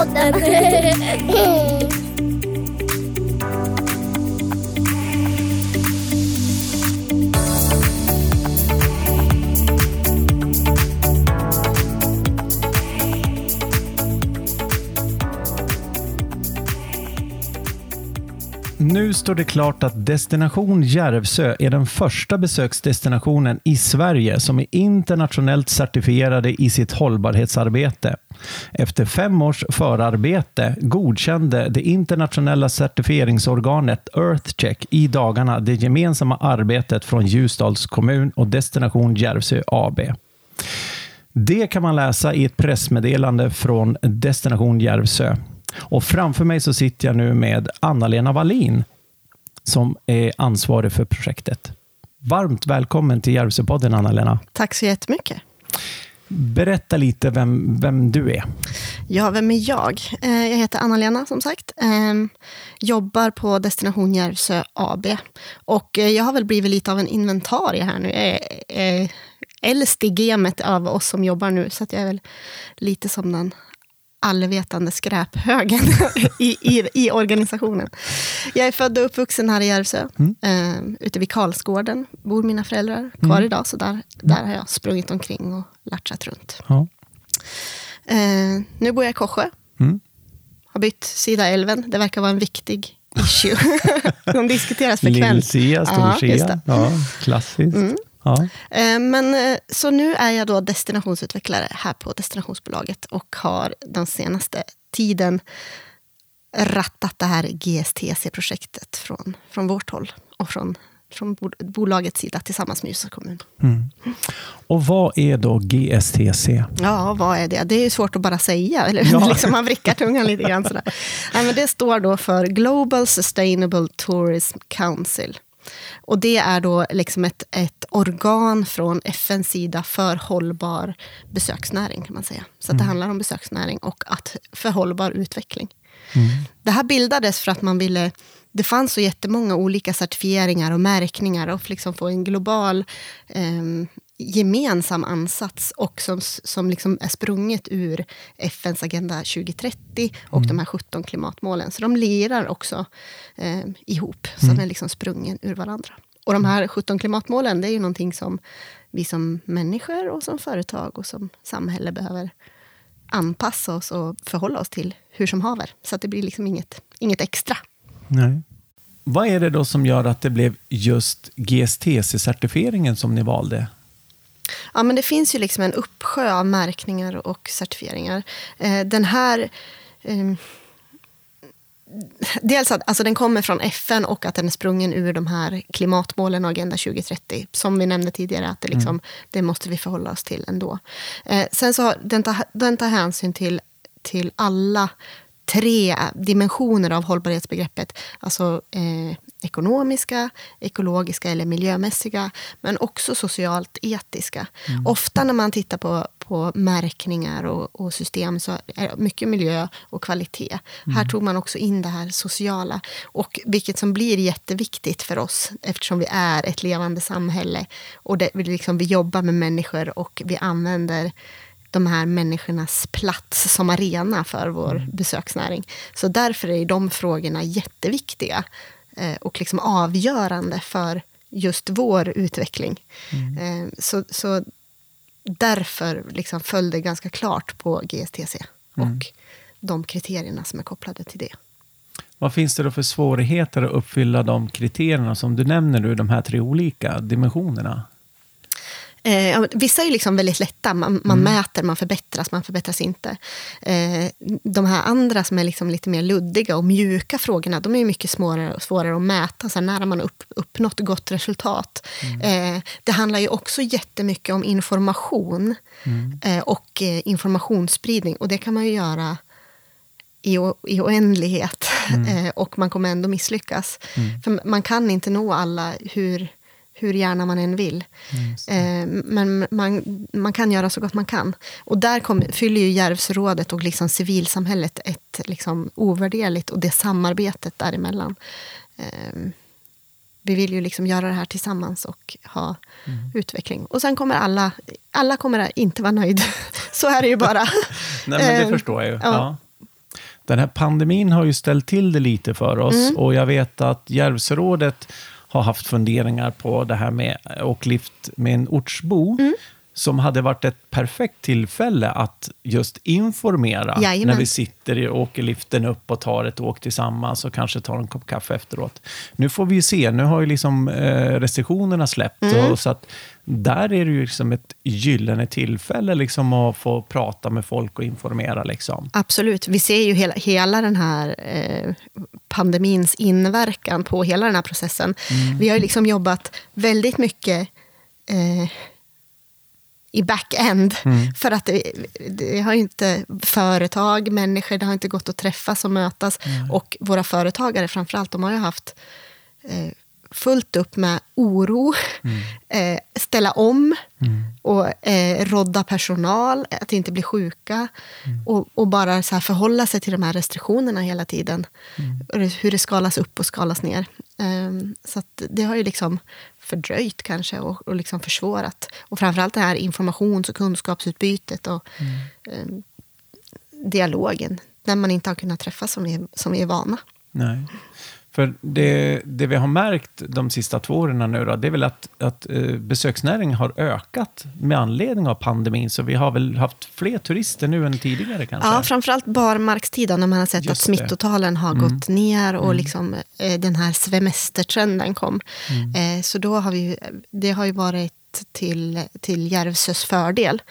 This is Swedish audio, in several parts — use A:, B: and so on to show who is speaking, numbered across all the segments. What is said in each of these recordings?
A: Järvsöpodden.
B: Nu står det klart att Destination Järvsö är den första besöksdestinationen i Sverige som är internationellt certifierade i sitt hållbarhetsarbete. Efter fem års förarbete godkände det internationella certifieringsorganet Earthcheck i dagarna det gemensamma arbetet från Ljusdals kommun och Destination Järvsö AB. Det kan man läsa i ett pressmeddelande från Destination Järvsö. Och framför mig så sitter jag nu med Anna-Lena Wallin som är ansvarig för projektet. Varmt välkommen till Järvsöpodden, Anna-Lena.
C: Tack så jättemycket.
B: Berätta lite vem, vem du är.
C: Ja, vem är jag? Eh, Jag heter Anna-Lena som sagt. Ehm, Jobbar på Destination Järvsö AB. Och eh, jag har väl blivit lite av en inventarie här nu. Jag är äldst i gamet av oss som jobbar nu, så att jag är väl lite som den allvetande skräphögen i, i, i organisationen. Jag är född och uppvuxen här i Järvsö, mm. ute vid Karlsgården bor mina föräldrar kvar
B: Mm.
C: idag, så där, där har jag sprungit omkring och latchat runt.
B: Ja.
C: Eh, nu bor jag i Korsjö.
B: Mm.
C: Har bytt sida älven. Det verkar vara en viktig issue. De diskuteras frekvent.
B: Lill-Sia, Stor-Sia. Ja, klassiskt.
C: Mm.
B: Ja.
C: Eh, Men, eh, så nu är jag då destinationsutvecklare här på destinationsbolaget och har den senaste tiden rattat det här GSTC-projektet från, från vårt håll och från, från bo- bolagets sida tillsammans med Ljusdals kommun.
B: Mm. Och vad är då GSTC?
C: Ja, vad är det? Det är ju svårt att bara säga. Eller?
B: Ja.
C: liksom man vrickar tungan lite grann. Sådär. Nej, men det står då för Global Sustainable Tourism Council. Och det är då liksom ett, ett organ från FNs sida för hållbar besöksnäring, kan man säga. Så att det handlar om besöksnäring och att, för hållbar utveckling. Det här bildades för att man ville... Det fanns så jättemånga olika certifieringar och märkningar och liksom få en global em, gemensam ansats och som, som liksom är sprunget ur FNs Agenda 2030 och de här 17 klimatmålen. Så de lirar också eh, ihop, så de är liksom sprungen ur varandra. Och de här 17 klimatmålen, det är ju någonting som vi som människor och som företag och som samhälle behöver anpassa oss och förhålla oss till hur som haver. Så att det blir liksom inget, inget extra.
B: Nej. Vad är det då som gör att det blev just GSTC-certifieringen som ni valde?
C: Ja, men det finns ju liksom en uppsjö av märkningar och certifieringar. Eh, den här... Eh, dels att alltså den kommer från FN och att den är sprungen ur de här klimatmålen och Agenda 2030. Som vi nämnde tidigare, att det, liksom, det måste vi förhålla oss till ändå. Eh, sen så har, den, tar, den tar hänsyn till, till alla tre dimensioner av hållbarhetsbegreppet. Alltså eh, ekonomiska, ekologiska eller miljömässiga, men också socialt etiska. Ofta när man tittar på, på märkningar och, och system så är det mycket miljö och kvalitet. Här tog man också in det här sociala, och vilket som blir jätteviktigt för oss eftersom vi är ett levande samhälle och det, vi, liksom, vi jobbar med människor och vi använder de här människornas plats som arena för vår besöksnäring. Så därför är de frågorna jätteviktiga och liksom avgörande för just vår utveckling. Eh, så, så därför liksom föll det ganska klart på GSTC och de kriterierna som är kopplade till det.
B: Vad finns det då för svårigheter att uppfylla de kriterierna som du nämner nu, de här tre olika dimensionerna?
C: Eh, vissa är ju liksom väldigt lätta. Man, man mäter, man förbättras, man förbättras inte. Eh, de här andra som är liksom lite mer luddiga och mjuka frågorna, de är mycket svårare, svårare att mäta. Så här, när har man upp, uppnått gott resultat? Eh, det handlar ju också jättemycket om information eh, och eh, informationsspridning. Och det kan man ju göra i, o- i oändlighet. Eh, och man kommer ändå misslyckas. För man kan inte nå alla hur, hur gärna man än vill. Eh, men man, man kan göra så gott man kan. Och där kom, fyller ju Järvsörådet och liksom civilsamhället ett liksom ovärderligt, och det samarbetet däremellan. Eh, vi vill ju liksom göra det här tillsammans och ha utveckling. Och sen kommer alla, alla kommer inte vara nöjda. så är det ju bara.
B: Nej, men det
C: Eh,
B: förstår jag ju.
C: ja.
B: Ja. Den här pandemin har ju ställt till det lite för oss
C: Mm.
B: och jag vet att Järvsörådet har haft funderingar på det här med åklift med en ortsbo.
C: Mm.
B: Som hade varit ett perfekt tillfälle att just informera
C: Jajamän.
B: när vi sitter i och åker liften upp och tar ett åk tillsammans och kanske tar en kopp kaffe efteråt. Nu får vi ju se, nu har ju liksom eh, restriktionerna släppt.
C: Mm.
B: Och så att där är det ju liksom ett gyllene tillfälle liksom att få prata med folk och informera. Liksom.
C: Absolut. Vi ser ju hela, hela den här eh, pandemins inverkan på hela den här processen. Vi har ju liksom jobbat väldigt mycket eh, i back-end. För att det, det har ju inte företag, människor, det har inte gått att träffas och mötas. Och våra företagare framförallt, de har ju haft eh, fullt upp med oro, eh, ställa om och eh, rodda personal, att inte bli sjuka och, och bara så förhålla sig till de här restriktionerna hela tiden. Det- Hur det skalas upp och skalas ner. Ehm, så det har ju liksom fördröjt kanske och, och liksom försvårat. Och framförallt det här informations och kunskapsutbytet och ehm, dialogen. När man inte har kunnat träffas som vi, som vi är vana.
B: Nej. För det, det vi har märkt de sista två åren nu då, det är väl att, att eh, besöksnäringen har ökat med anledning av pandemin. Så vi har väl haft fler turister nu än tidigare kanske?
C: Ja, framförallt barmarkstiden när man har sett
B: Just
C: att smittotalen har gått ner och liksom, eh, den här semestertrenden kom. Eh, så då har vi, det har ju varit till, till Järvsös fördel.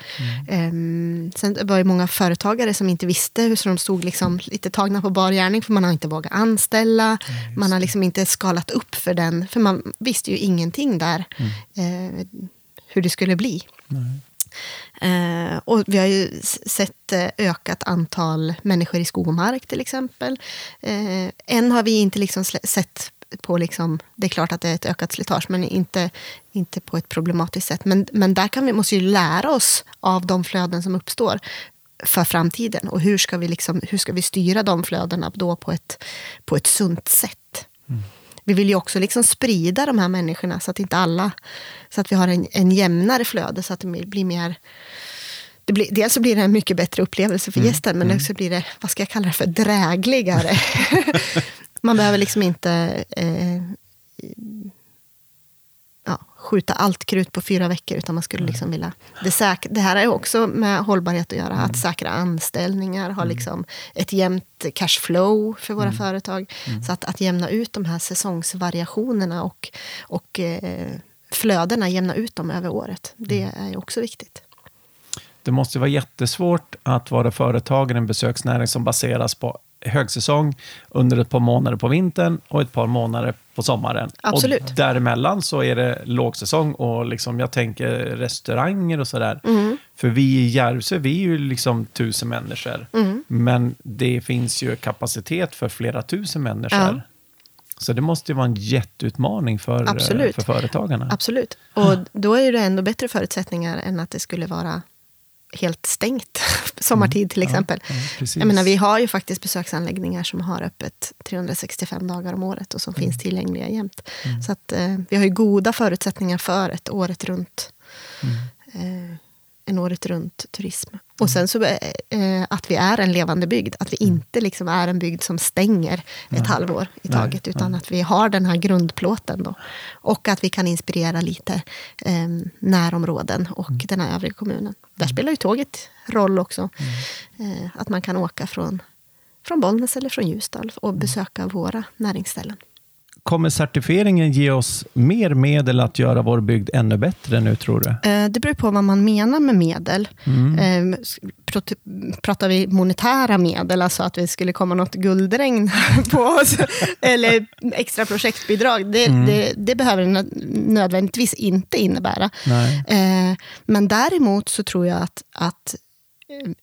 C: Ehm, sen var det många företagare som inte visste hur så de stod liksom lite tagna på bar gärning för man har inte vågat anställa. man har liksom inte skalat upp för den, för man visste ju ingenting där eh, hur det skulle bli. Eh, och vi har ju sett eh, ökat antal människor i skog och mark till exempel. Eh, än har vi inte liksom sett på, liksom, det är klart att det är ett ökat slitage, men inte, inte på ett problematiskt sätt. Men, men där kan vi, måste vi lära oss av de flöden som uppstår för framtiden. Och hur ska vi, liksom, hur ska vi styra de flödena då på ett, på ett sunt sätt? Vi vill ju också liksom sprida de här människorna så att inte alla, så att vi har en, en jämnare flöde så att det blir mer det blir, dels så blir det en mycket bättre upplevelse för gästen, men också blir det, vad ska jag kalla det för, drägligare. Man behöver liksom inte eh, ja, skjuta allt krut på fyra veckor, utan man skulle liksom vilja... Det, säk, det här är också med hållbarhet att göra, att säkra anställningar, ha liksom ett jämnt cashflow för våra företag. Så att, att jämna ut de här säsongsvariationerna och, och eh, flödena, jämna ut dem över året. Det är också viktigt.
B: Det måste vara jättesvårt att vara företagare i en besöksnäring som baseras på högsäsong under ett par månader på vintern och ett par månader på sommaren.
C: Absolut.
B: Och däremellan så är det lågsäsong och liksom, jag tänker restauranger och sådär.
C: Mm.
B: För vi i Järvsö, vi är ju liksom tusen människor.
C: Mm.
B: Men det finns ju kapacitet för flera tusen människor.
C: Ja.
B: Så det måste ju vara en jätteutmaning för, eh,
C: Absolut.
B: för företagarna.
C: Absolut. Och då är det ändå bättre förutsättningar än att det skulle vara helt stängt sommartid till exempel.
B: Ja, ja.
C: Jag menar, vi har ju faktiskt besöksanläggningar som har öppet 365 dagar om året och som finns tillgängliga jämt. Så att, eh, vi har ju goda förutsättningar för ett året runt eh, en året runt turism. Och sen så eh, att vi är en levande bygd, att vi inte liksom är en bygd som stänger ett halvår i
B: Nej,
C: taget, utan att vi har den här grundplåten då. Och att vi kan inspirera lite eh, närområden och den här övriga kommunen. Där spelar ju tåget roll också. Eh, att man kan åka från, från Bollnäs eller från Ljusdal och besöka våra näringsställen.
B: Kommer certifieringen ge oss mer medel att göra vår bygd ännu bättre nu, tror du?
C: Eh, Det beror på vad man menar med medel.
B: Mm.
C: Eh, Pratar vi monetära medel, alltså att vi skulle komma något guldregn på oss, eller extra projektbidrag, det,
B: Mm.
C: det, det behöver det nö- nödvändigtvis inte innebära.
B: Nej.
C: Eh, Men däremot så tror jag att, att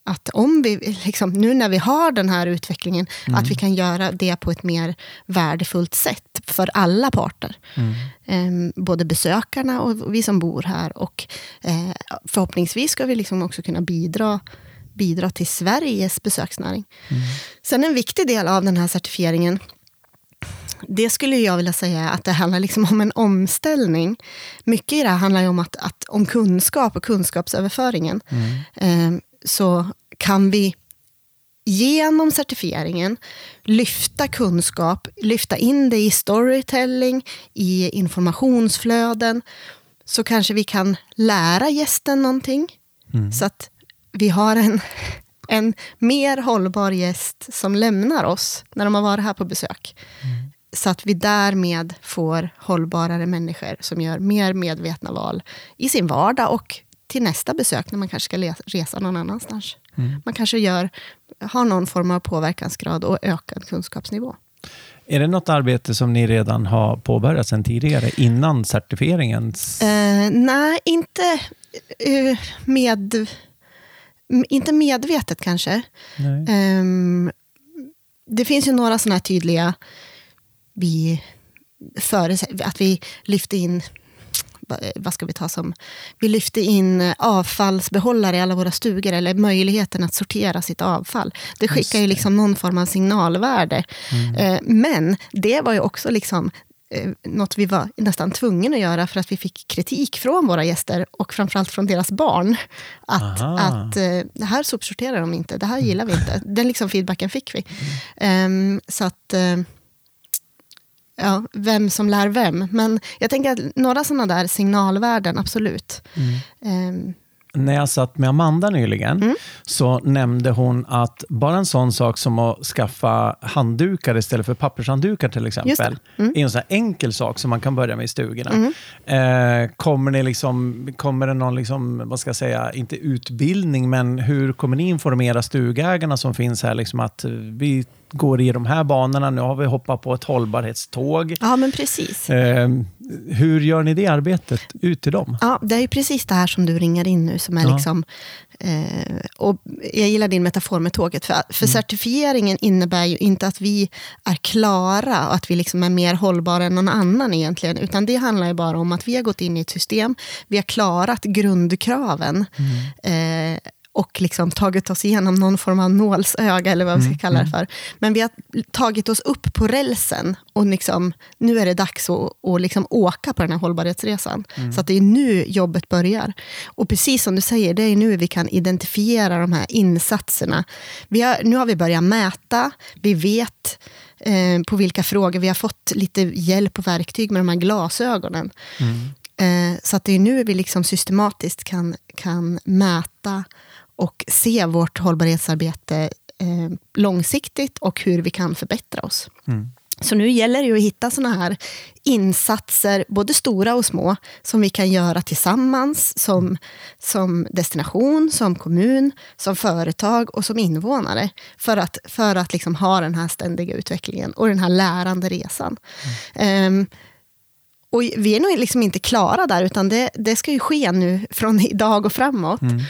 C: att om vi, liksom, nu när vi har den här utvecklingen, att vi kan göra det på ett mer värdefullt sätt för alla parter. Eh, både besökarna och vi som bor här. Och eh, förhoppningsvis ska vi liksom också kunna bidra, bidra till Sveriges besöksnäring. Sen en viktig del av den här certifieringen det skulle jag vilja säga att det handlar liksom om en omställning. Mycket i det här handlar ju om, att, att, om kunskap och kunskapsöverföringen. Eh, så kan vi genom certifieringen lyfta kunskap, lyfta in det i storytelling, i informationsflöden, så kanske vi kan lära gästen någonting. Mm. Så att vi har en, en mer hållbar gäst som lämnar oss när de har varit här på besök. Mm. Så att vi därmed får hållbarare människor som gör mer medvetna val i sin vardag och till nästa besök när man kanske ska resa någon annanstans. Mm. Man kanske gör, har någon form av påverkansgrad och ökad kunskapsnivå.
B: Är det något arbete som ni redan har påbörjat sedan tidigare, innan certifieringen?
C: Eh, nej, inte uh, med... Inte medvetet kanske. Um, det finns ju några sådana här tydliga... Vi, före, att vi lyfter in vad ska vi ta som... Vi lyfte in avfallsbehållare i alla våra stugor, eller möjligheten att sortera sitt avfall. Det skickar ju liksom någon form av signalvärde. Mm. Eh, men det var ju också liksom eh, något vi var nästan tvungna att göra för att vi fick kritik från våra gäster och framförallt från deras barn. Att, att eh, det här sopsorterar de inte, det här gillar vi inte. Den liksom feedbacken fick vi. Mm. Um, så att ja, vem som lär vem. Men jag tänker att några sådana där signalvärden, absolut. Mm. Um,
B: när jag satt med Amanda nyligen mm. så nämnde hon att bara en sån sak som att skaffa handdukar istället för pappershanddukar till exempel, mm. är en sån enkel sak som man kan börja med i stugorna. Mm. Eh, kommer, ni liksom, kommer det någon, liksom, vad ska jag säga, inte utbildning, men hur kommer ni informera stugägarna som finns här, liksom att vi går i de här banorna. Nu har vi hoppat på ett hållbarhetståg.
C: Ja, men precis.
B: Eh, hur gör ni det arbetet ut till dem?
C: Ja, det är ju precis det här som du ringar in nu. Som är ja. liksom, eh, och jag gillar din metafor med tåget. För, för mm. certifieringen innebär ju inte att vi är klara och att vi liksom är mer hållbara än någon annan egentligen. Utan det handlar ju bara om att vi har gått in i ett system. Vi har klarat grundkraven. Mm. Eh, och liksom tagit oss igenom någon form av nålsöga, eller vad vi ska mm, kalla det mm. för. Men vi har tagit oss upp på rälsen och liksom, nu är det dags att, att liksom åka på den här hållbarhetsresan. Mm. Så att det är nu jobbet börjar. Och precis som du säger, det är nu vi kan identifiera de här insatserna. Har, nu har vi börjat mäta, vi vet eh, på vilka frågor, vi har fått lite hjälp och verktyg med de här glasögonen. Mm. Eh, så att det är nu vi liksom systematiskt kan, kan mäta och se vårt hållbarhetsarbete eh, långsiktigt och hur vi kan förbättra oss. Mm. Så nu gäller det att hitta såna här insatser, både stora och små, som vi kan göra tillsammans som, som destination, som kommun, som företag och som invånare. För att, för att liksom ha den här ständiga utvecklingen och den här lärande resan. Mm. Um, och vi är nog liksom inte klara där, utan det, det ska ju ske nu från idag och framåt. Mm.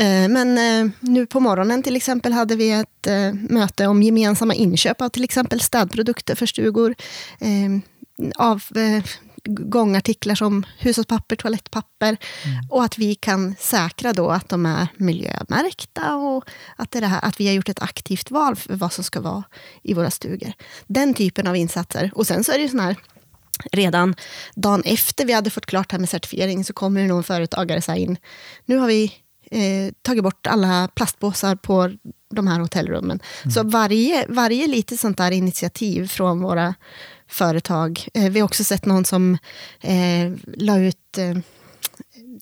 C: Eh, men eh, nu på morgonen till exempel hade vi ett eh, möte om gemensamma inköp av till exempel städprodukter för stugor. Av gångartiklar som hushållspapper, toalettpapper. Mm. Och att vi kan säkra då att de är miljömärkta och att, det här, att vi har gjort ett aktivt val för vad som ska vara i våra stugor. Den typen av insatser. Och sen så är det ju sån här redan dagen efter vi hade fått klart det här med certifiering så kommer det någon företagare in. Nu har vi eh, tagit bort alla plastpåsar på de här hotellrummen. Mm. Så varje, varje litet sånt där initiativ från våra företag. Eh, vi har också sett någon som eh, la ut eh,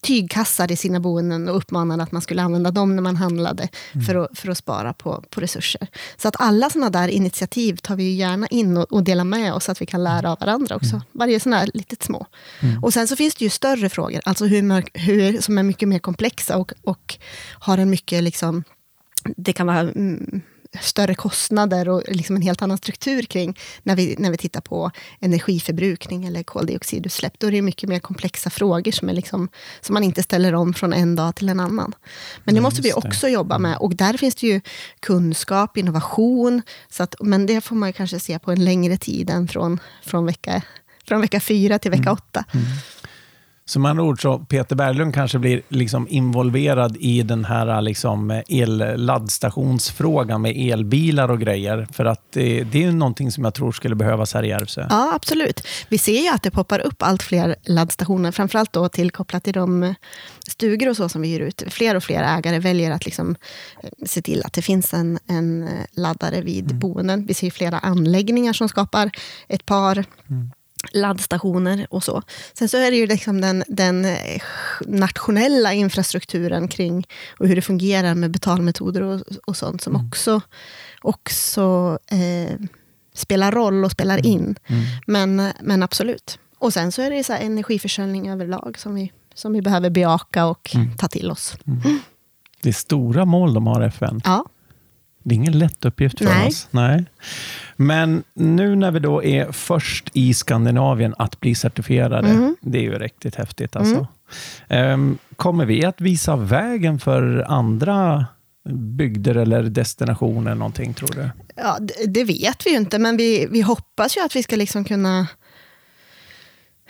C: tygkassar i sina boenden och uppmanade att man skulle använda dem när man handlade mm. för, att, för att spara på, på resurser. Så att alla sådana där initiativ tar vi gärna in och, och delar med oss så att vi kan lära av varandra också. Mm. Varje sån här litet små. Mm. Och sen så finns det ju större frågor, alltså hur, hur, som är mycket mer komplexa och, och har en mycket liksom det kan vara mm, större kostnader och liksom en helt annan struktur kring när vi, när vi tittar på energiförbrukning eller koldioxidutsläpp. Då är det mycket mer komplexa frågor som, är liksom, som man inte ställer om från en dag till en annan. Men det måste vi också jobba med. Och där finns det ju kunskap, innovation. Så att, men det får man kanske se på en längre tid än från, från, vecka, från vecka fyra till vecka mm. åtta. Mm.
B: Så med andra ord så Peter Berglund kanske blir liksom involverad i den här liksom el-laddstationsfrågan med elbilar och grejer. För att det, det är någonting som jag tror skulle behövas här i Järvsö.
C: Ja, absolut. Vi ser ju att det poppar upp allt fler laddstationer, framförallt då tillkopplat till de stugor och så som vi hyr ut. Fler och fler ägare väljer att liksom eh, se till att det finns en, en laddare vid mm. boenden. Vi ser flera anläggningar som skapar ett par mm laddstationer och så. Sen så är det ju liksom den, den eh, nationella infrastrukturen kring och hur det fungerar med betalmetoder och, och sånt som mm. också, också eh, spelar roll och spelar mm. in. Mm. Men, men absolut. Och sen så är det så energiförsörjning överlag som vi, som vi behöver bejaka och mm. ta till oss.
B: Mm. Det är stora mål de har, FN.
C: Ja.
B: Det är ingen lätt uppgift för Nej. oss. Nej. Men nu när vi då är först i Skandinavien att bli certifierade, mm. det är ju riktigt häftigt. Alltså. Mm. Kommer vi att visa vägen för andra bygder eller destinationer någonting, tror du?
C: Ja, det, det vet vi ju inte, men vi, vi hoppas ju att vi ska liksom kunna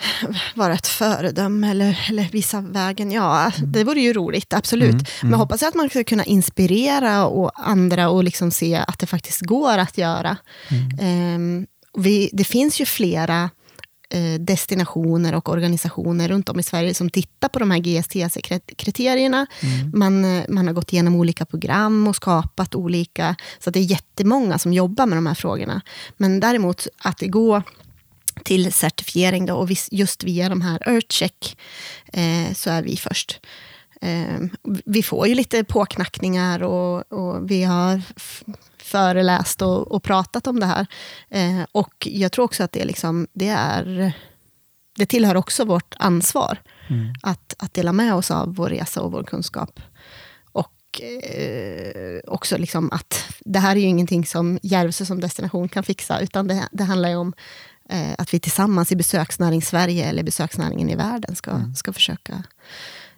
C: vara ett föredöme eller, eller visa vägen. Ja, mm. det vore ju roligt, absolut. Mm. Men jag hoppas att man ska kunna inspirera och andra och liksom se att det faktiskt går att göra. Um, vi, det finns ju flera eh, destinationer och organisationer runt om i Sverige som tittar på de här GSTC-kriterierna. Mm. Man, man har gått igenom olika program och skapat olika, så det är jättemånga som jobbar med de här frågorna. Men däremot att det går till certifiering då, och just via de här Earthcheck eh, så är vi först. Eh, vi får ju lite påknackningar och, och vi har föreläst och, och, pratat om det här. Eh, och jag tror också att det, liksom, det, är, det tillhör också vårt ansvar mm. att, att dela med oss av vår resa och vår kunskap. Och eh, också liksom att det här är ju ingenting som Järvsö som destination kan fixa, utan det, det handlar ju om eh, att vi tillsammans i besöksnäring Sverige eller besöksnäringen i världen ska, mm. ska försöka.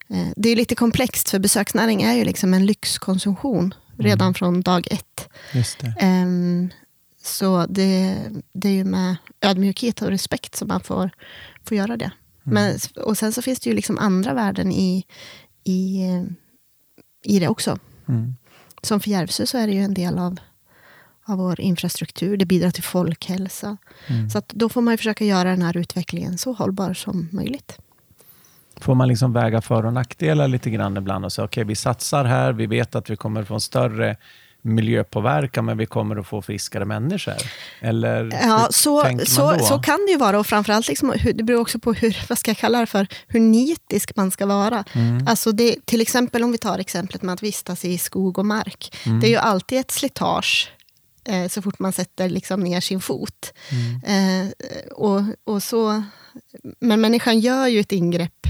C: Eh, det är lite komplext, för besöksnäring är ju liksom en lyxkonsumtion redan mm. från dag ett.
B: Det.
C: Um, så det, det är ju med ödmjukhet och respekt som man får, får göra det. Mm. Men, och sen så finns det ju liksom andra värden i, i, i det också. Mm. Som för Järvsö så är det ju en del av av vår infrastruktur. Det bidrar till folkhälsa. Mm. Så att då får man försöka göra den här utvecklingen så hållbar som möjligt.
B: Får man liksom väga för och nackdelar lite grann ibland och säga okej, okay, vi satsar här, vi vet att vi kommer få en större miljöpåverkan, men vi kommer att få friskare människor? Eller
C: ja, så, så, så kan det ju vara. Och framförallt, liksom, det beror också på hur, vad ska jag kalla det för, hur nitisk man ska vara. Mm. Alltså det, till exempel om vi tar exemplet med att vistas i skog och mark. Mm. Det är ju alltid ett slitage eh, så fort man sätter liksom ner sin fot. Mm. Eh, och, och så, men människan gör ju ett ingrepp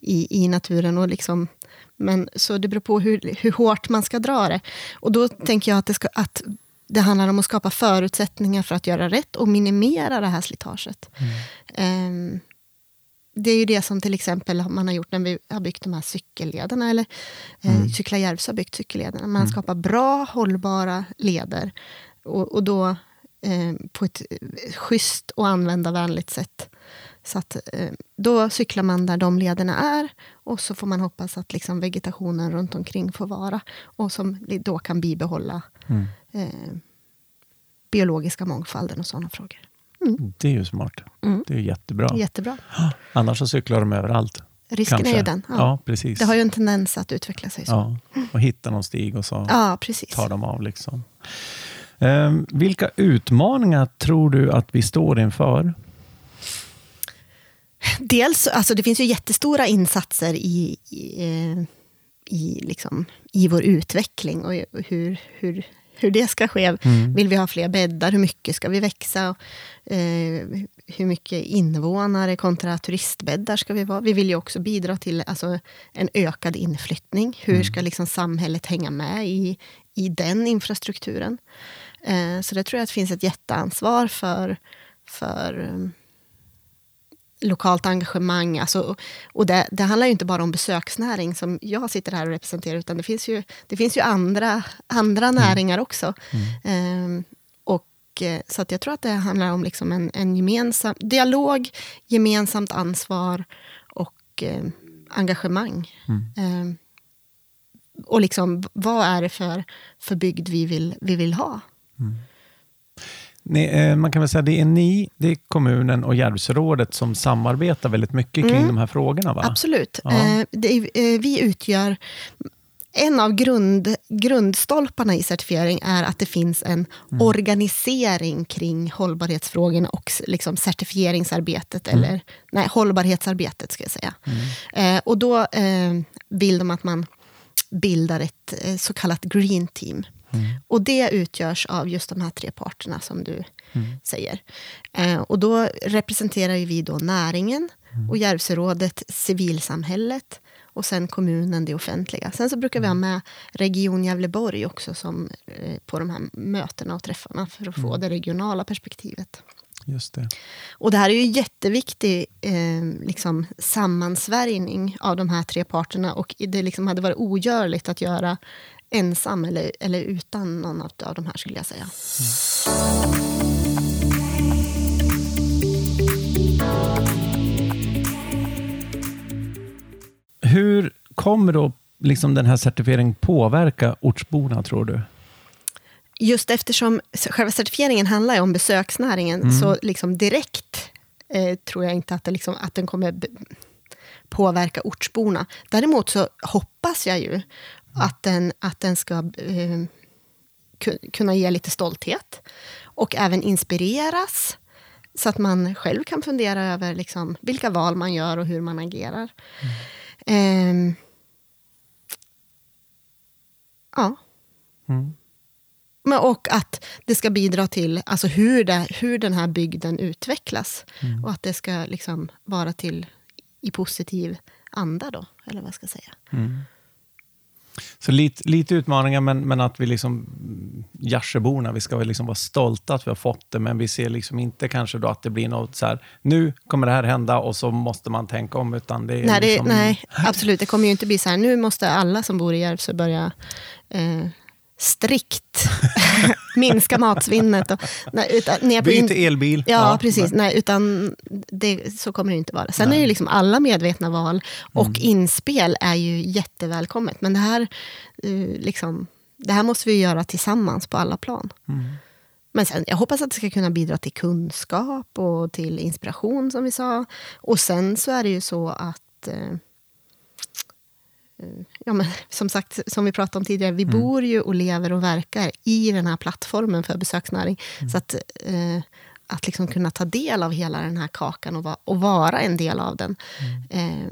C: i, i naturen. Och liksom, men, så det beror på hur, hur hårt man ska dra det. Och då tänker jag att det, ska, att det handlar om att skapa förutsättningar för att göra rätt och minimera det här slitaget. Mm. Eh, det är ju det som till exempel man har gjort när vi har byggt de här cykellederna. Eller eh, mm. Cykla Järvsö har byggt cykellederna. Man mm. skapar bra, hållbara leder och, och då eh, på ett schysst och användarvänligt sätt. Så att, eh, då cyklar man där de lederna är och så får man hoppas att liksom vegetationen runt omkring får vara och som då kan bibehålla mm. eh, biologiska mångfalden och sådana frågor.
B: Mm. Det är ju smart. Mm. Det är jättebra.
C: Jättebra.
B: Annars så cyklar de överallt.
C: Risken Kanske. är ju den.
B: Ja. ja. precis.
C: Det har ju en tendens att utveckla sig så.
B: Ja, och hitta någon stig och så
C: ja,
B: tar de av. Liksom. Eh, vilka utmaningar tror du att vi står inför?
C: Dels, alltså det finns ju jättestora insatser i, i, eh, i, liksom, i vår utveckling och hur, hur, hur det ska ske. Mm. Vill vi ha fler bäddar? Hur mycket ska vi växa? Eh, hur mycket invånare kontra turistbäddar ska vi vara? Vi vill ju också bidra till alltså, en ökad inflyttning. Hur mm. ska liksom samhället hänga med i, i den infrastrukturen? Eh, så det tror jag att det finns ett jätteansvar för, för um, lokalt engagemang. Alltså, och det, det, handlar ju inte bara om besöksnäring som jag sitter här och representerar, utan det finns ju, det finns ju andra, andra mm. näringar också. Mm. Eh, och, så att jag tror att det handlar om liksom en, en gemensam dialog, gemensamt ansvar och eh, engagemang. Eh, och liksom, vad är det för, för bygd vi vill, vi vill ha?
B: Ni, eh, man kan väl säga det är ni, det är kommunen och Järvsörådet som samarbetar väldigt mycket kring de här frågorna? Va?
C: Absolut.
B: Ja.
C: Eh, är- eh, vi utgör... En av grund, grundstolparna i certifiering är att det finns en organisering kring hållbarhetsfrågorna och liksom certifieringsarbetet, eller nej, hållbarhetsarbetet ska jag säga. Eh, och då vill de att man bildar ett så kallat green team. Och det utgörs av just de här tre parterna som du säger. Eh, och då representerar vi då näringen och Järvsörådet civilsamhället och sen kommunen det offentliga. Sen så brukar vi ha med Region Gävleborg också som, eh, på de här mötena och träffarna för att få det regionala perspektivet.
B: Just det.
C: Och det här är ju jätteviktig eh, liksom, sammansvärjning av de här tre parterna och det liksom hade varit ogörligt att göra ensam eller, eller utan någon av, de här skulle jag säga.
B: Hur kommer då liksom den här certifieringen påverka ortsborna, tror du?
C: Just eftersom själva certifieringen handlar om besöksnäringen så liksom direkt eh, tror jag inte att, det liksom, att den kommer påverka ortsborna. Däremot så hoppas jag ju att den, att den ska eh, ku- kunna ge lite stolthet och även inspireras så att man själv kan fundera över liksom, vilka val man gör och hur man agerar. Ehm, ja.
B: Mm.
C: Men och att det ska bidra till alltså hur, det, hur den här bygden utvecklas. Och att det ska liksom vara till i positiv anda då, eller vad jag ska säga.
B: Så lite, lite utmaningar, men, men att vi liksom, Gärseborna, vi ska väl liksom vara stolta att vi har fått det, men vi ser liksom inte kanske då att det blir något så här, nu kommer det här hända och så måste man tänka om, utan det är
C: Nej, det,
B: liksom,
C: nej, absolut. Det kommer ju inte bli så här, nu måste alla som bor i Järvsö börja eh, strikt minska matsvinnet. Och, nej, utan, på
B: Byt
C: in-
B: elbil.
C: Ja, precis. Nej, utan det, så kommer det inte vara. Sen är det liksom alla medvetna val och
B: Mm.
C: inspel är ju jättevälkommet. Men det här, eh, liksom, det här måste vi göra tillsammans på alla plan.
B: Mm.
C: Men sen, jag hoppas att det ska kunna bidra till kunskap och till inspiration, som vi sa. Och sen så är det ju så att eh, Ja, men som sagt, som vi pratade om tidigare, vi bor ju och lever och verkar i den här plattformen för besöksnäring. Så att, eh, att liksom kunna ta del av hela den här kakan och, va, och vara en del av den. Eh,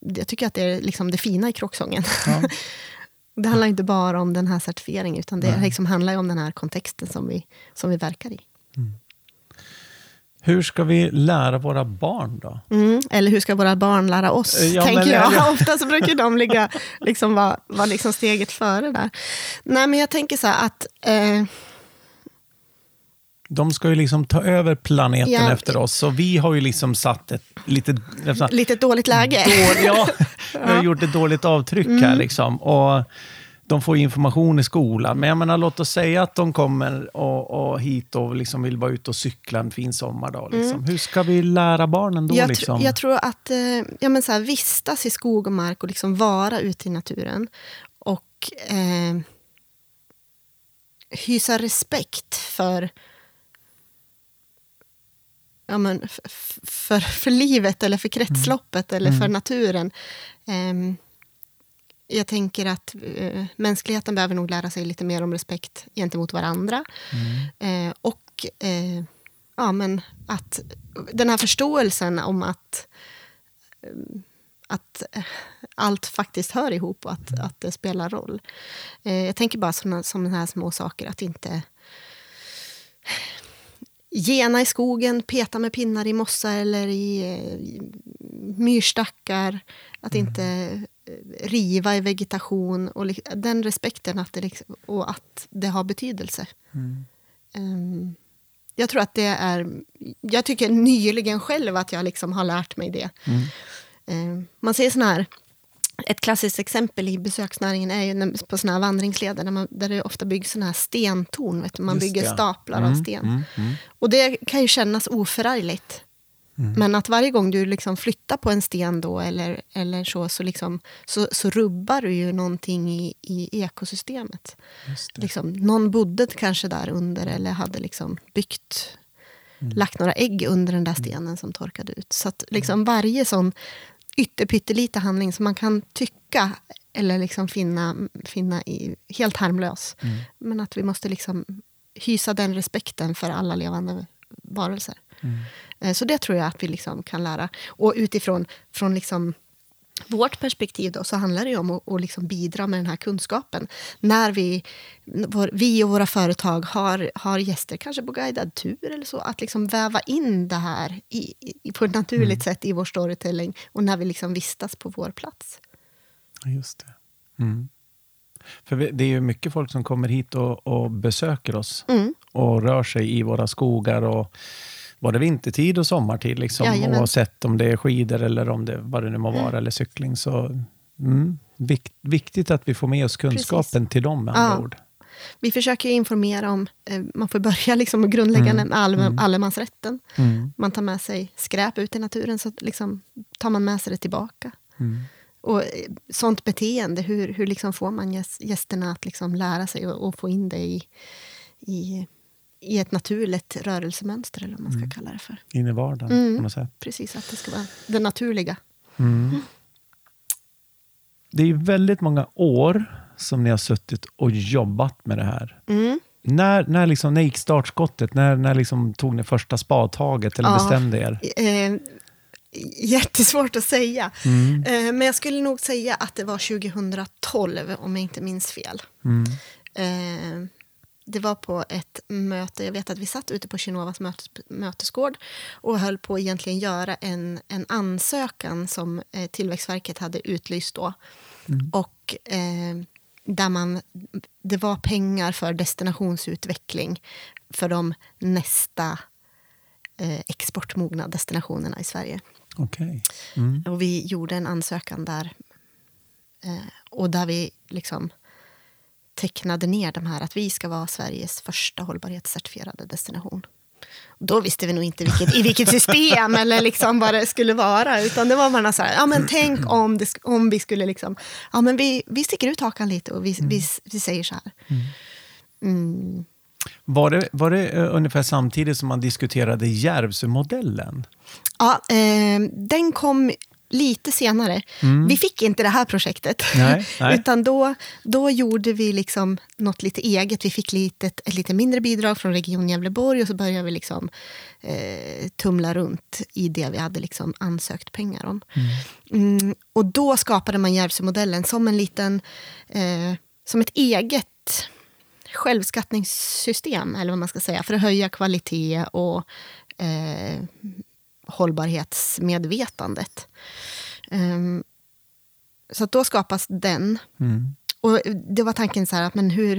C: jag tycker att det är liksom det fina i kråksången.
B: Ja.
C: Det handlar inte bara om den här certifieringen, utan det liksom handlar om den här kontexten som vi, som vi verkar i.
B: Hur ska vi lära våra barn då?
C: Mm. Eller hur ska våra barn lära oss,
B: Ja,
C: tänker
B: men-
C: jag.
B: ja.
C: Ofta så brukar de ligga, liksom vara, vara liksom steget före där. Nej, men jag tänker så här att... Eh,
B: De ska ju liksom ta över planeten
C: Ja.
B: efter oss, så vi har ju liksom satt ett lite...
C: lite dåligt läge.
B: Dålig, ja, vi har gjort ett dåligt avtryck
C: Mm.
B: här. Liksom. Och de får information i skolan. Men jag menar, låt oss säga att de kommer och, och hit och liksom vill vara ute och cykla en fin sommardag. Liksom. Hur ska vi lära barnen då?
C: Mm. jag,
B: liksom?
C: tr- jag tror att eh, ja, men så här, vistas i skog och mark och liksom vara ute i naturen. Och eh, hysa respekt för ja, men, f- f- för, för livet eller för kretsloppet eller för naturen. Ehm, jag tänker att eh, mänskligheten behöver nog lära sig lite mer om respekt gentemot varandra. Eh, och eh, ja, men att den här förståelsen om att, eh, att eh, allt faktiskt hör ihop och att, att det spelar roll. Eh, jag tänker bara såna, som den här små saker, att inte gena i skogen, peta med pinnar i mossa eller i, i myrstackar. Att inte eh, riva i vegetation. Och den respekten att det, liksom, och att det har betydelse. Ehm, jag tror att det är... Jag tycker nyligen själv att jag liksom har lärt mig det. Ehm, man ser sån här... Ett klassiskt exempel i besöksnäringen är ju på såna här vandringsleder där, man, där det ofta byggs såna här stentorn. Vet du? Man
B: Just
C: bygger
B: det,
C: staplar av
B: Mm,
C: sten.
B: mm, mm.
C: Och det kan ju kännas oförargligt. Mm. Men att varje gång du liksom flyttar på en sten då eller, eller så, så, liksom, så, så rubbar du ju någonting i, i ekosystemet. Liksom, någon bodde kanske där under eller hade liksom byggt, mm. lagt några ägg under den där mm. stenen som torkade ut. Så att liksom varje sån ytterpyttelite handling som man kan tycka eller liksom finna, finna i, helt harmlös. Mm. Men att vi måste liksom hysa den respekten för alla levande varelser. Mm. Eh, så det tror jag att vi liksom kan lära. Och utifrån från liksom vårt perspektiv då, så handlar det om att, att liksom bidra med den här kunskapen. När vi, vår, vi och våra företag har, har gäster, kanske på guidad tur eller så, att liksom väva in det här i, i på ett naturligt mm. sätt i vår storytelling och när vi liksom vistas på vår plats.
B: Just det. Mm. För det är ju mycket folk som kommer hit och, och besöker oss mm. och rör sig i våra skogar och både vintertid och sommartid. Liksom, oavsett om det är skidor eller om det, vad det nu må mm. vara, mm. eller cykling. Så mm, vikt, viktigt att vi får med oss kunskapen Precis. till dem med andra ja. ord.
C: Vi försöker informera om, eh, man får börja liksom med grundläggande mm. all, mm. allemansrätten. Mm. Man tar med sig skräp ut i naturen, så liksom, tar man med sig det tillbaka. Och eh, sånt beteende, hur, hur liksom får man gästerna att liksom lära sig och, och få in det i, i i ett naturligt rörelsemönster, eller vad man ska mm. kalla det för.
B: In i vardagen, mm. på något sätt.
C: Precis, att det ska vara det naturliga.
B: Mm. Det är väldigt många år som ni har suttit och jobbat med det här. Mm. När, när, liksom, när gick startskottet? När, när liksom tog ni första spadtaget eller ja, bestämde er?
C: Eh, jättesvårt att säga. Mm. Eh, men jag skulle nog säga att det var 2012, om jag inte minns fel. Mm. Eh, det var på ett möte, jag vet att vi satt ute på Kinovas mötes, mötesgård och höll på att egentligen göra en, en ansökan som eh, Tillväxtverket hade utlyst då. Mm. Och eh, där man, det var pengar för destinationsutveckling för de nästa eh, exportmogna destinationerna i Sverige.
B: Okay.
C: Mm. Och vi gjorde en ansökan där. Eh, och där vi liksom tecknade ner de här att vi ska vara Sveriges första hållbarhetscertifierade destination. Då visste vi nog inte vilket, i vilket system eller liksom vad det skulle vara. Utan det var bara så här, ja men tänk om, det, om vi skulle liksom, ja men vi, vi sticker ut hakan lite och vi, mm. vi, vi säger så här. Mm.
B: mm. Var det, var det uh, ungefär samtidigt som man diskuterade Järvsömodellen?
C: Ja, eh, den kom lite senare. Mm. Vi fick inte det här projektet.
B: Nej, nej.
C: Utan då, då gjorde vi liksom något lite eget. Vi fick lite, ett lite mindre bidrag från Region Gävleborg och så började vi liksom, eh, tumla runt i det vi hade liksom ansökt pengar om. Mm. Mm, och då skapade man Järvsömodellen som en liten, eh, som ett eget självskattningssystem, eller vad man ska säga, för att höja kvalitet och eh, hållbarhetsmedvetandet. Um, så då skapas den. Mm. Och det var tanken så här att men hur,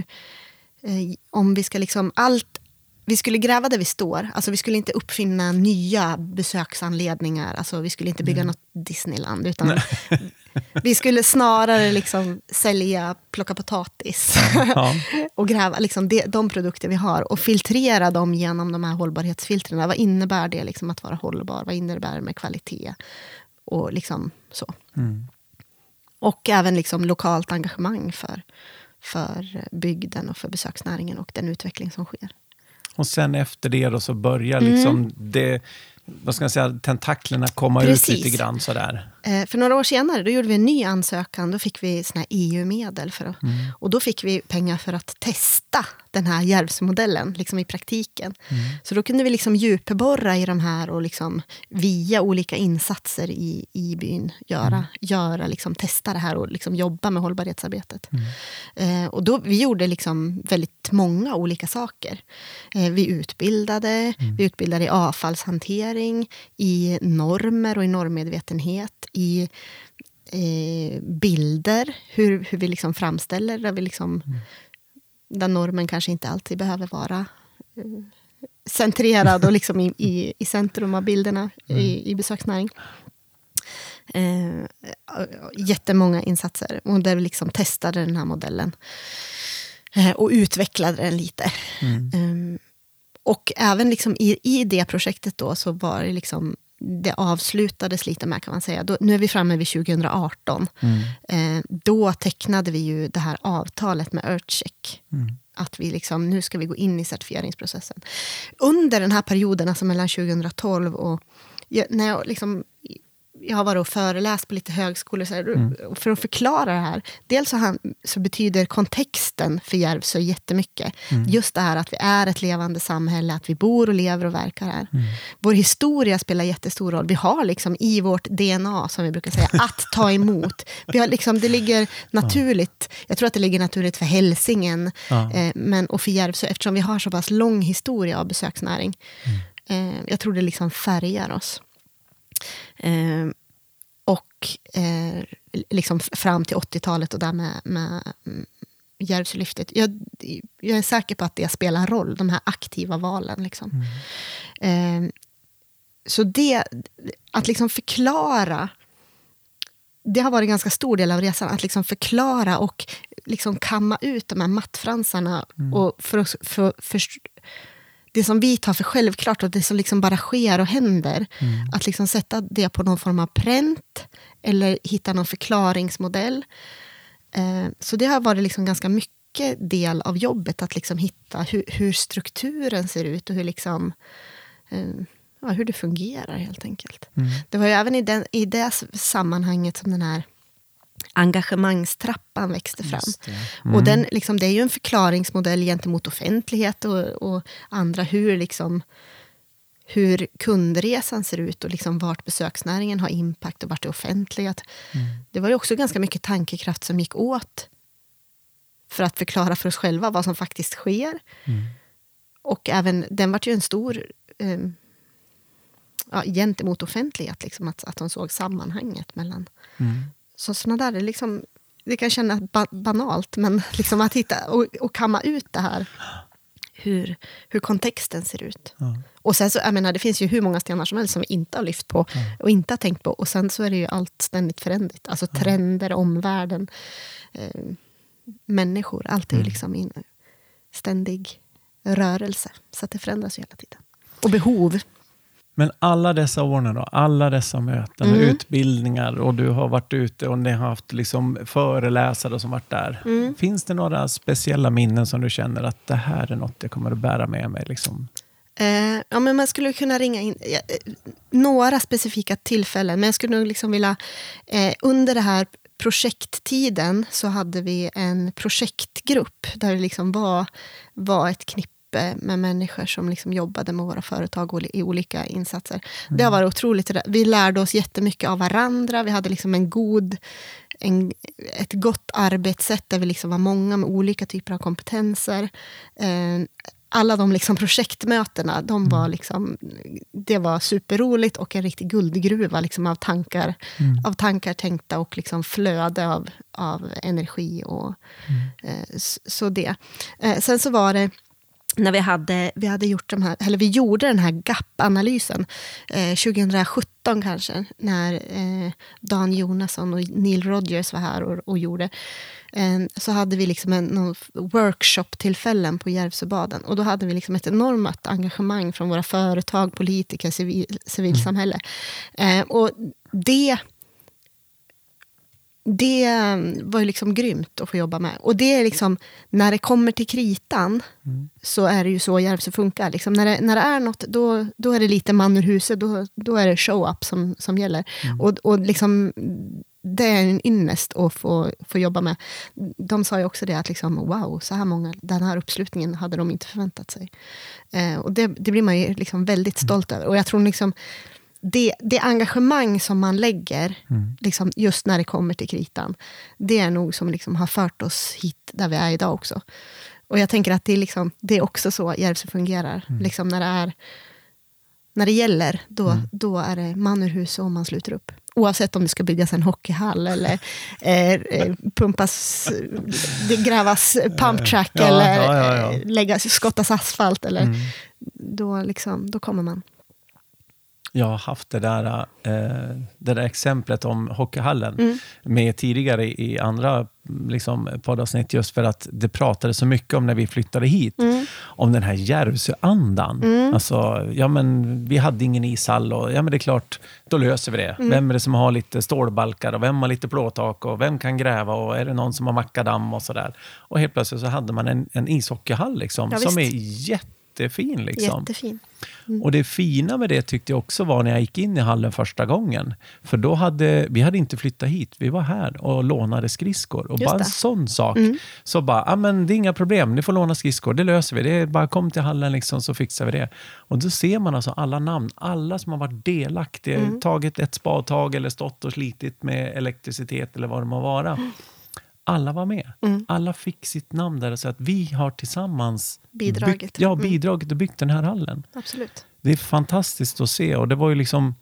C: eh, om vi ska liksom allt, vi skulle gräva där vi står. Alltså vi skulle inte uppfinna nya besöksanledningar. Alltså vi skulle inte bygga mm. något Disneyland. Utan vi skulle snarare liksom sälja, plocka potatis ja. och gräva liksom de, de, produkter vi har och filtrera dem genom de här hållbarhetsfiltren. Vad innebär det liksom att vara hållbar? Vad innebär det med kvalitet? Och liksom så. Mm. Och även liksom lokalt engagemang för, för bygden och för besöksnäringen och den utveckling som sker.
B: Och sen efter det då så börjar liksom mm. det vad ska jag säga, tentaklerna komma Precis. ut lite grann sådär.
C: Eh, för några år senare då gjorde vi en ny ansökan. Då fick vi EU-medel. För att, mm. Och då fick vi pengar för att testa den här Järvsmodellen liksom i praktiken. Mm. Så då kunde vi liksom djupborra i de här och liksom via olika insatser i, i byn göra, mm. göra liksom, testa det här och liksom jobba med hållbarhetsarbetet. Mm. Eh, och då, vi gjorde liksom väldigt många olika saker. Eh, vi utbildade, mm. vi utbildade i avfallshantering, i normer och i normmedvetenhet, i eh, bilder, hur, hur vi liksom framställer, där, vi liksom, mm. där normen kanske inte alltid behöver vara eh, centrerad och liksom i, i, i centrum av bilderna mm. i, i besöksnäring. Eh, jättemånga insatser och där vi liksom testade den här modellen. Eh, och utvecklade den lite. Mm. Um, och även liksom i, i det projektet då så var det liksom det avslutades lite med kan man säga. Då, nu är vi framme vid 2018.
B: Mm.
C: Eh, då tecknade vi ju det här avtalet med Earthcheck.
B: Mm.
C: Att vi liksom, nu ska vi gå in i certifieringsprocessen. Under den här perioden, alltså mellan 2012 och... När jag liksom jag har varit och föreläst på lite högskolor. Så här,
B: Mm.
C: För att förklara det här. Dels så, han, så betyder kontexten för Järvsö jättemycket.
B: Mm.
C: Just det här att vi är ett levande samhälle, att vi bor och lever och verkar här.
B: Mm.
C: Vår historia spelar jättestor roll. Vi har liksom i vårt DNA, som vi brukar säga, att ta emot. Vi har liksom, det ligger naturligt. Jag tror att det ligger naturligt för Hälsingen eh, men, och för Järvsö, eftersom vi har så pass lång historia av besöksnäring. Eh, jag tror det liksom färgar oss. Eh, och eh, liksom fram till 80-talet och där med, med mm, Järvsölyftet. Jag, jag är säker på att det spelar roll, de här aktiva valen. Liksom. Eh, så det, att liksom förklara det har varit en ganska stor del av resan, att liksom förklara och liksom kamma ut de här mattfransarna. Och för, för, för, det som vi tar för självklart och det som liksom bara sker och händer. Att liksom sätta det på någon form av pränt eller hitta någon förklaringsmodell. Eh, så det har varit liksom ganska mycket del av jobbet att liksom hitta hur, hur strukturen ser ut och hur, liksom, eh, ja, hur det fungerar helt enkelt. Det var ju även i, den, i det sammanhanget som den här engagemangstrappan växte fram.
B: Det.
C: Och den, liksom, det är ju en förklaringsmodell gentemot offentlighet och, och andra hur, liksom, hur kundresan ser ut och liksom vart besöksnäringen har impact och vart det offentliga. Det var ju också ganska mycket tankekraft som gick åt för att förklara för oss själva vad som faktiskt sker. Och även, den vart ju en stor eh, ja, gentemot offentlighet, liksom, att, att de såg sammanhanget mellan
B: Mm.
C: Så såna där, liksom, det kan kännas ba banalt, men liksom att hitta och, och kamma ut det här. Hur, hur kontexten ser ut.
B: Ja.
C: Och sen så, jag menar, det finns ju hur många stenar som helst som vi inte har lyft på och inte har tänkt på. Och sen så är det ju allt ständigt föränderligt. Alltså trender, omvärlden, eh, människor. Allt är ju liksom i en ständig rörelse. Så det förändras ju hela tiden. Och behov.
B: Men alla dessa år då, alla dessa möten,
C: Mm.
B: utbildningar och du har varit ute och ni har haft liksom föreläsare som varit där.
C: Mm.
B: Finns det några speciella minnen som du känner att det här är något jag kommer att bära med mig? Liksom?
C: Eh, ja, men man skulle kunna ringa in eh, några specifika tillfällen. Men jag skulle nog liksom vilja... Eh, under det här projekttiden så hade vi en projektgrupp där det liksom var, var ett knippe med människor som liksom jobbade med våra företag i olika insatser. Det har varit otroligt. Vi lärde oss jättemycket av varandra. Vi hade liksom en god, en, ett gott arbetssätt där vi liksom var många med olika typer av kompetenser. Eh, alla de liksom projektmötena, de var liksom, det var superroligt och en riktig guldgruva liksom av, tankar, av tankar tänkta och liksom flöde av, av energi. Och, eh, s- så det. Eh, sen så var det när vi hade, vi hade gjort de här, eller vi gjorde den här GAP-analysen eh, 2017 kanske, när eh, Dan Jonasson och Neil Rogers var här och, och gjorde. Eh, så hade vi liksom en workshop-tillfällen på Järvsöbaden. Och då hade vi liksom ett enormt engagemang från våra företag, politiker, civil, civilsamhälle. Eh, och det det var ju liksom grymt att få jobba med. Och det är liksom, när det kommer till kritan, så är det ju så Järvsö funkar. Liksom när, det, när det är något, då, då är det lite man ur huset, då, då är det show-up som, som gäller. Och, och liksom, det är en ynnest att få, få jobba med. De sa ju också det, att liksom, wow, så här många, den här uppslutningen hade de inte förväntat sig. Eh, och det, det blir man ju liksom väldigt stolt över. Och jag tror liksom, det, det engagemang som man lägger, liksom, just när det kommer till kritan, det är nog som liksom har fört oss hit där vi är idag också. Och jag tänker att det är, liksom, det är också så Järvsö fungerar. Liksom när, det är, när det gäller, då, då är det man ur hus och man sluter upp. Oavsett om det ska byggas en hockeyhall eller eh, eh, pumpas, det grävas pumptrack
B: Ja,
C: eller
B: ja, ja,
C: eh, läggas, skottas asfalt. Eller, då, liksom, då kommer man.
B: Jag har haft det där, eh, det där exemplet om hockeyhallen
C: Mm.
B: med tidigare i andra liksom, poddavsnitt just för att det pratades så mycket om när vi flyttade hit.
C: Mm.
B: Om den här Järvsöandan. Alltså, ja, men vi hade ingen ishall och ja, men det är klart, då löser vi det.
C: Mm.
B: Vem är det som har lite stålbalkar och vem har lite plåttak och vem kan gräva och är det någon som har macadam och sådär. Och helt plötsligt så hade man en, en ishockeyhall liksom,
C: Ja,
B: som är
C: visst.
B: Jättefin. Liksom.
C: Jättefin.
B: Och det fina med det tyckte jag också var när jag gick in i hallen första gången. För då hade vi hade inte flyttat hit. Vi var här och lånade skridskor. Och
C: Just
B: bara en
C: det. Mm.
B: sån sak. Så bara, ah, men det är inga problem. Ni får låna skridskor. Det löser vi. Det är bara kom till hallen liksom, så fixar vi det. Och då ser man alltså alla namn. Alla som har varit delaktiga.
C: Mm.
B: Tagit ett spadtag eller stått och slitit med elektricitet eller vad det må vara. Alla var med.
C: Mm.
B: Alla fick sitt namn där. Så att vi har tillsammans
C: Bidragit.
B: Byggt, ja,
C: Mm.
B: bidragit och byggt den här hallen.
C: Absolut.
B: Det är fantastiskt att se och det var ju liksom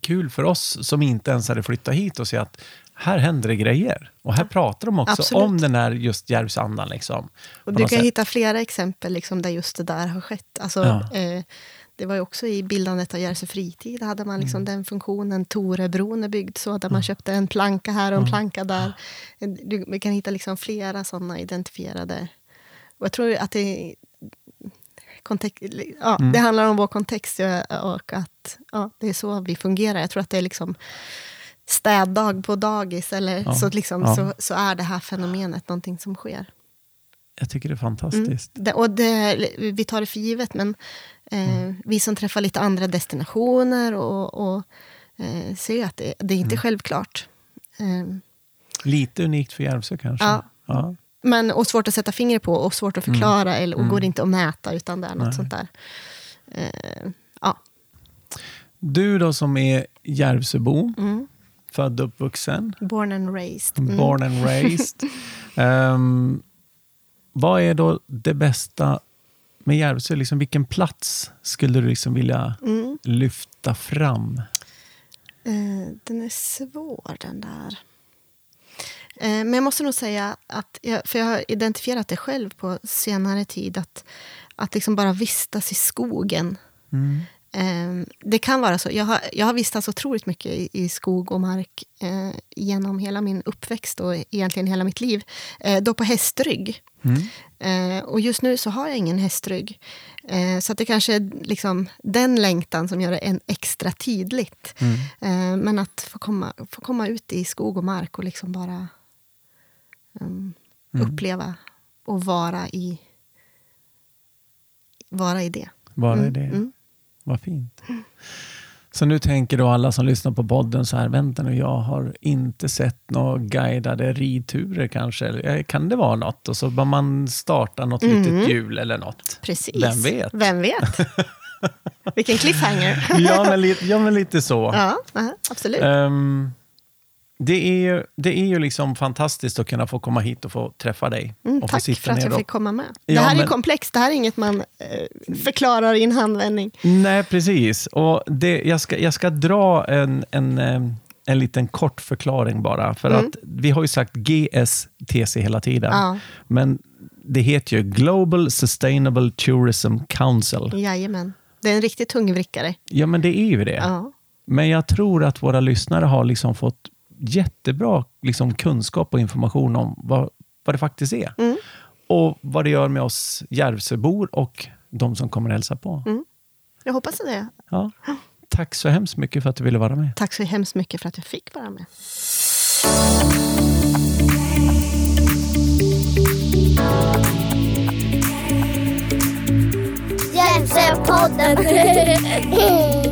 B: kul för oss som inte ens hade flyttat hit och se att här händer det grejer. Och här pratar de också
C: Absolut.
B: om den här just Järvsandan. Liksom,
C: Och du kan
B: sätt.
C: hitta flera exempel liksom, där just det där har skett. Alltså,
B: Ja.
C: eh, det var ju också i bildandet av Järvsö fritid, hade man liksom
B: Mm.
C: den funktionen. Torebron är byggd så, där man köpte en planka här och en planka där. Du, vi kan hitta liksom flera sådana identifierade. Och jag tror att det, kontext, ja,
B: Mm.
C: det handlar om vår kontext och att ja, det är så vi fungerar. Jag tror att det är liksom städdag på dagis, eller
B: Ja.
C: så, liksom, så, så är det här fenomenet någonting som sker.
B: Jag tycker det är
C: Mm.
B: fantastiskt.
C: Det, och det, vi tar det för givet, men eh,
B: Mm.
C: vi som träffar lite andra destinationer och, och eh, ser att det, det är inte
B: Mm.
C: självklart. Eh,
B: Lite unikt för Järvsö kanske.
C: Ja.
B: Ja.
C: men, och svårt att sätta fingret på och svårt att förklara, eller, och
B: Mm.
C: går inte att mäta, utan det är något
B: Nej.
C: sånt där. Eh, ja.
B: Du då som är Järvsöbo,
C: Mm.
B: född och uppvuxen,
C: Born and raised. Mm.
B: born and raised. Ehm, vad är då det bästa med Järvsö? Liksom, vilken plats skulle du liksom vilja
C: Mm.
B: lyfta fram?
C: Eh, den är svår, den där. Eh, men jag måste nog säga att, jag, för jag har identifierat det själv på senare tid, att, att liksom bara vistas i skogen.
B: Mm.
C: Eh, det kan vara så. Jag har, jag har vistats otroligt mycket i, i skog och mark eh, genom hela min uppväxt och egentligen hela mitt liv. Eh, då på hästrygg.
B: Mm.
C: Eh, och just nu så har jag ingen hästrygg. Eh, så det kanske är liksom den längtan som gör det en extra tydligt.
B: Mm.
C: Eh, men att få komma, få komma ut i skog och mark och liksom bara um,
B: Mm.
C: uppleva och vara i, vara i det.
B: Bara
C: Mm,
B: det. Vad fint. Så nu tänker då alla som lyssnar på podden så här, vänta nu, jag har inte sett några guidade ridturer kanske. Eh, Kan det vara något? Och så bara man starta något
C: Mm.
B: litet hjul eller något.
C: Precis.
B: Vem vet?
C: Vem vet? Vilken cliffhanger.
B: Ja, men, ja, men lite så.
C: ja, aha, absolut.
B: Ehm, det, är, ju- det är ju liksom fantastiskt att kunna få komma hit och få träffa dig.
C: Mm,
B: och få
C: tack
B: sitta
C: för att jag
B: och-
C: fick komma med.
B: Ja,
C: det här är
B: men-
C: komplext, det här är inget man eh, förklarar i en handvändning.
B: Nej, precis. Och det, jag, ska, jag ska dra en, en, eh, en liten kort förklaring bara. För
C: Mm.
B: att vi har ju sagt GSTC hela tiden.
C: Ja.
B: Men det heter ju Global Sustainable Tourism Council.
C: Jajamän. Det är en riktigt tungvrickare.
B: Ja, men det är ju det.
C: Ja.
B: Men jag tror att våra lyssnare har liksom fått jättebra liksom, kunskap och information om vad, vad det faktiskt är.
C: Mm.
B: Och vad det gör med oss Järvsöbor och de som kommer hälsa på.
C: Mm. Jag hoppas det.
B: Ja. Tack så hemskt mycket för att du ville vara med.
C: Tack så hemskt mycket för att jag fick vara med.
A: Hjälpsöpodden!